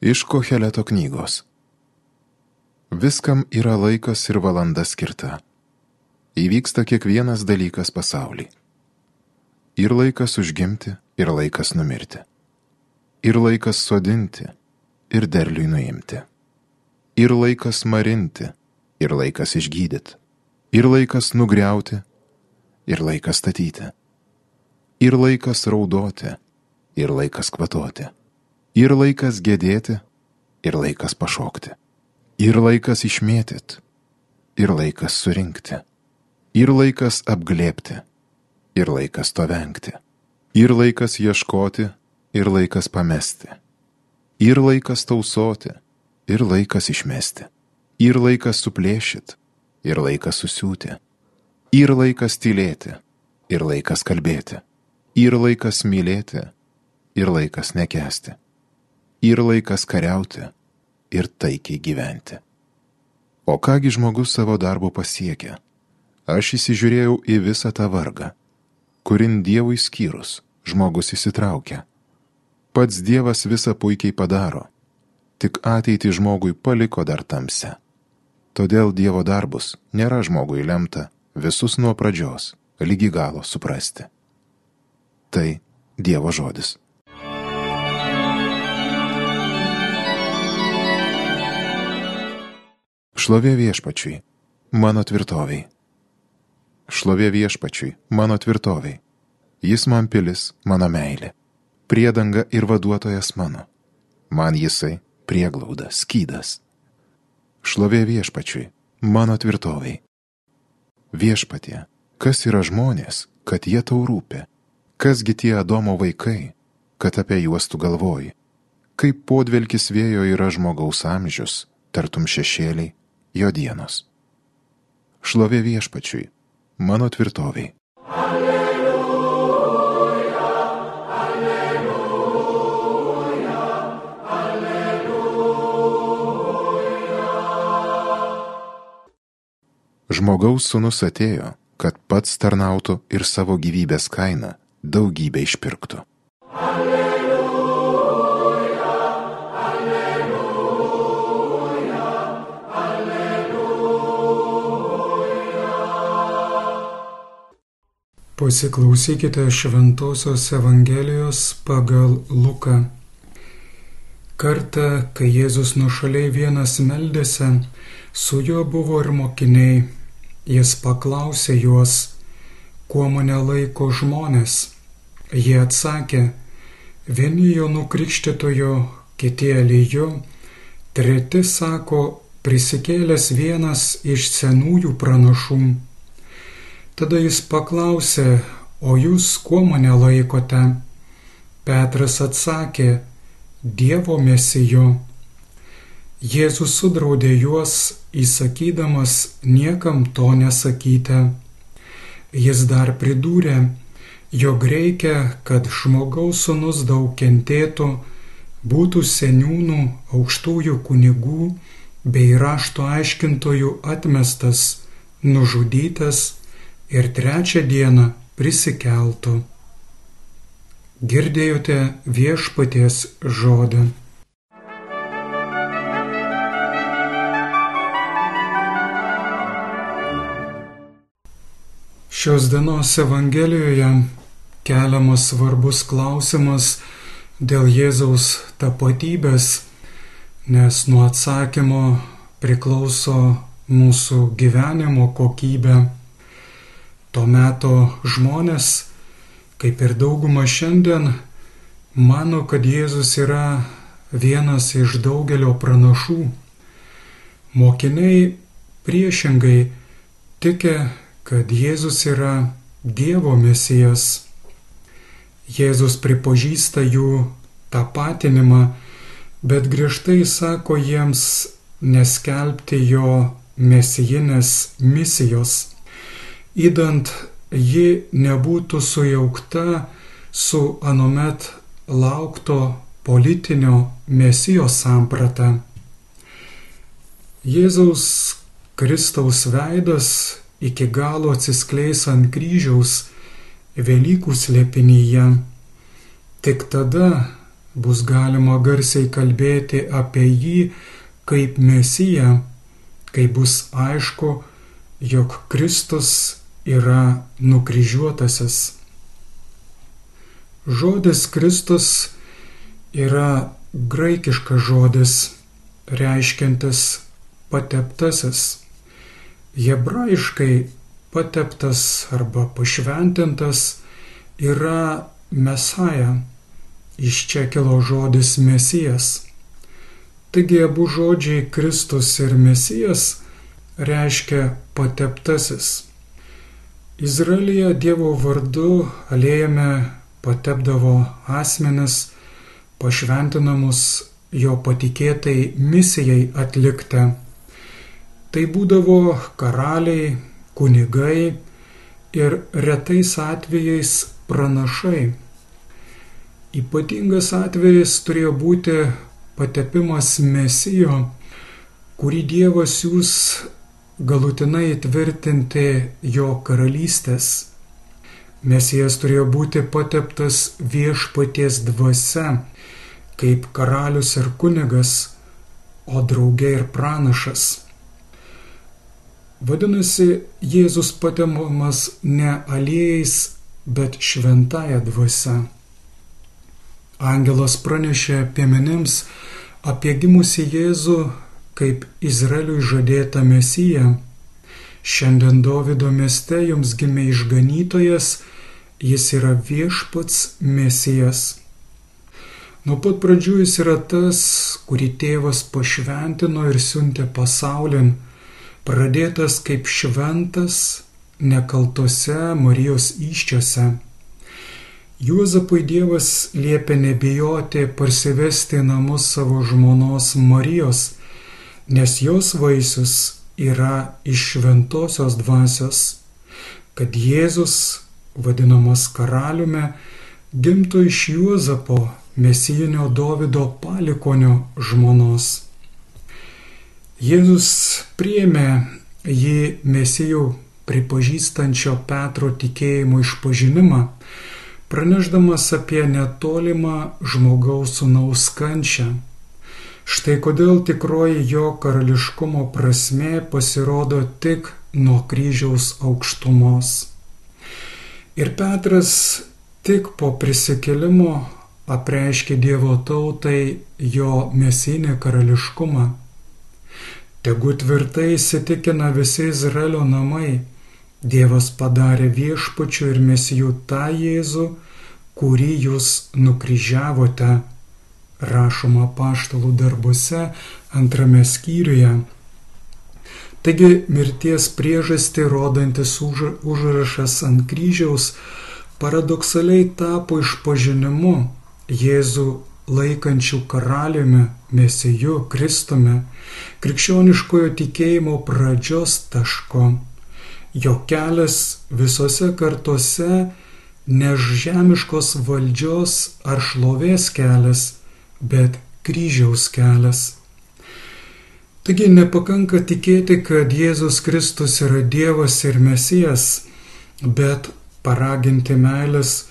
Iš Koheleto knygos. Viskam yra laikas ir valanda skirta. Įvyksta kiekvienas dalykas pasaulį. Ir laikas užgimti, ir laikas numirti. Ir laikas sodinti, ir derliui nuimti. Ir laikas marinti, ir laikas išgydyti. Ir laikas nugriauti, ir laikas statyti. Ir laikas raudoti, ir laikas kvatoti Ir laikas gedėti, ir laikas pašokti. Ir laikas išmėtyti, ir laikas surinkti. Ir laikas apglėpti, ir laikas to vengti. Ir laikas ieškoti, ir laikas pamesti. Ir laikas tausoti, ir laikas išmesti. Ir laikas suplėšyti, ir laikas susiūti. Ir laikas tylėti, ir laikas kalbėti. Ir laikas mylėti, ir laikas nekesti ir laikas kariauti, ir taikiai gyventi. O kągi žmogus savo darbu pasiekia? Aš įsižiūrėjau į visą tą vargą, kurin Dievui skyrus žmogus įsitraukia. Pats Dievas visą puikiai padaro, tik ateitį žmogui paliko dar tamse. Todėl Dievo darbus nėra žmogui lemta visus nuo pradžios lygi galo suprasti. Tai Dievo žodis. Šlovė viešpačiui, mano tvirtoviai. Šlovė viešpačiui, mano tvirtoviai. Jis man pilis, mano meilė, priedanga ir vaduotojas mano. Man jisai prieglauda, skydas. Šlovė viešpačiui, mano tvirtoviai. Viešpatie, kas yra žmonės, kad jie tau rūpi? Kasgi tie Adomo vaikai, kad apie juos tu galvoji? Kaip podvelkis vėjo yra žmogaus amžius, tartum šešėliai, jo dienos. Šlovė viešpačiui, mano tvirtoviai. Alleluja, alleluja, alleluja. Žmogaus sunus atėjo, kad pats tarnautų ir savo gyvybės kainą daugybę išpirktų. Pasiklausykite Šventojios Evangelijos pagal Luką. Kartą, kai Jėzus nušaliai vienas meldėsi, su juo buvo ir mokiniai. Jis paklausė juos, kuo mane laiko žmonės. Jie atsakė, vieni jo nukrikštitojo, kiti Elyju, treti sako, prisikėlęs vienas iš senųjų pranašų. Tada jis paklausė, o jūs kuo mane laikote? Petras atsakė, Dievo mesijo. Jėzus sudraudė juos, įsakydamas niekam to nesakyti. Jis dar pridūrė, jog reikia, kad žmogaus sunus daug kentėtų, būtų seniūnų, aukštųjų kunigų bei rašto aiškintojų atmestas, nužudytas ir trečią dieną prisikeltų. Girdėjote viešpaties žodį. Šios dienos Evangelijoje keliamas svarbus klausimas dėl Jėzaus tapatybės, nes nuo atsakymo priklauso mūsų gyvenimo kokybė. To meto žmonės, kaip ir dauguma šiandien, mano, kad Jėzus yra vienas iš daugelio pranašų. Mokiniai priešingai tiki, kad Jėzus yra Dievo mesijas. Jėzus pripažįsta jų tapatinimą, bet griežtai sako jiems neskelbti jo mesijinės misijos įdant ji nebūtų sujaukta su anomet laukto politinio mesijos samprata. Jėzaus Kristaus veidas iki galo atsiskleis ant kryžiaus Velykų slėpinyje. Tik tada bus galima garsiai kalbėti apie jį kaip mesiją, kai bus aišku, jog Kristus yra nukryžiuotasis. Žodis Kristus yra graikiškas žodis, reiškiantis pateptasis. Hebrajiškai pateptas arba pašventintas yra Mesaja. Iš čia kilo žodis Mesijas. Taigi abu žodžiai Kristus ir Mesijas reiškia pateptasis. Izraelija Dievo vardu alėjame patepdavo asmenis pašventinamus jo patikėtai misijai atlikti. Tai būdavo karaliai, kunigai ir retais atvejais pranašai. Ypatingas atvejis turėjo būti patepimas mesijo, kurį Dievas jūs galutinai įtvirtinti jo karalystės. Mesijas turėjo būti pateptas viešpaties dvasia, kaip karalius ir kunigas, o draugė ir pranašas. Vadinasi, Jėzus patemomas ne aliejais, bet šventąją dvasę. Angelas pranešė piemenims apie gimusi Jėzų kaip Izraeliui žadėtą mesiją. Šiandien Davido mieste jums gimė išganytojas, jis yra viešpats mesijas. Nuo pat pradžių jis yra tas, kurį tėvas pašventino ir siuntė pasaulin pradėtas kaip šventas nekaltose Marijos iščiose. Juozapui Dievas liepė nebijoti parsivesti namus savo žmonos Marijos, nes jos vaisius yra iš šventosios dvasios, kad Jėzus, vadinamas karaliumi, gimtų iš Juozapo mesijinio Davido palikonio žmonos. Jėzus priėmė jį mesijų pripažįstančio Petro tikėjimo išpažinimą, praneždamas apie netolimą žmogaus sunaus kančią. Štai kodėl tikroji jo karališkumo prasme pasirodo tik nuo kryžiaus aukštumos. Ir Petras tik po prisikelimo apreiškė Dievo tautai jo mesinį karališkumą Tegu tvirtai įsitikina visi Izraelio namai, Dievas padarė viešpačių ir mesijų tą Jėzų, kurį jūs nukryžiavote, rašoma paštalų darbuose antrame skyriuje. Taigi mirties priežastį rodantis užrašas ant kryžiaus paradoksaliai tapo išpažinimu Jėzų laikančių karaliumi, mesiju, Kristumi, krikščioniškojo tikėjimo pradžios taško. Jo kelias visose kartose ne žemiškos valdžios ar šlovės kelias, bet kryžiaus kelias. Taigi nepakanka tikėti, kad Jėzus Kristus yra Dievas ir Mesijas, bet paraginti meilės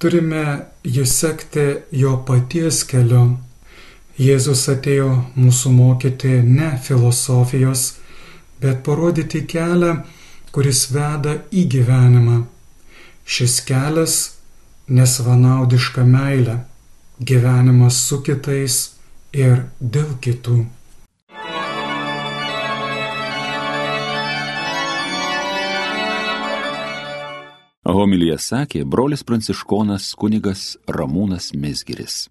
turime jį sekti jo paties keliu. Jėzus atėjo mūsų mokyti ne filosofijos, bet parodyti kelią, kuris veda į gyvenimą. Šis kelias nesvanaudiška meilė, gyvenimas su kitais ir dėl kitų. Homilyje sakė brolis pranciškonas kunigas Ramūnas Mesgiris.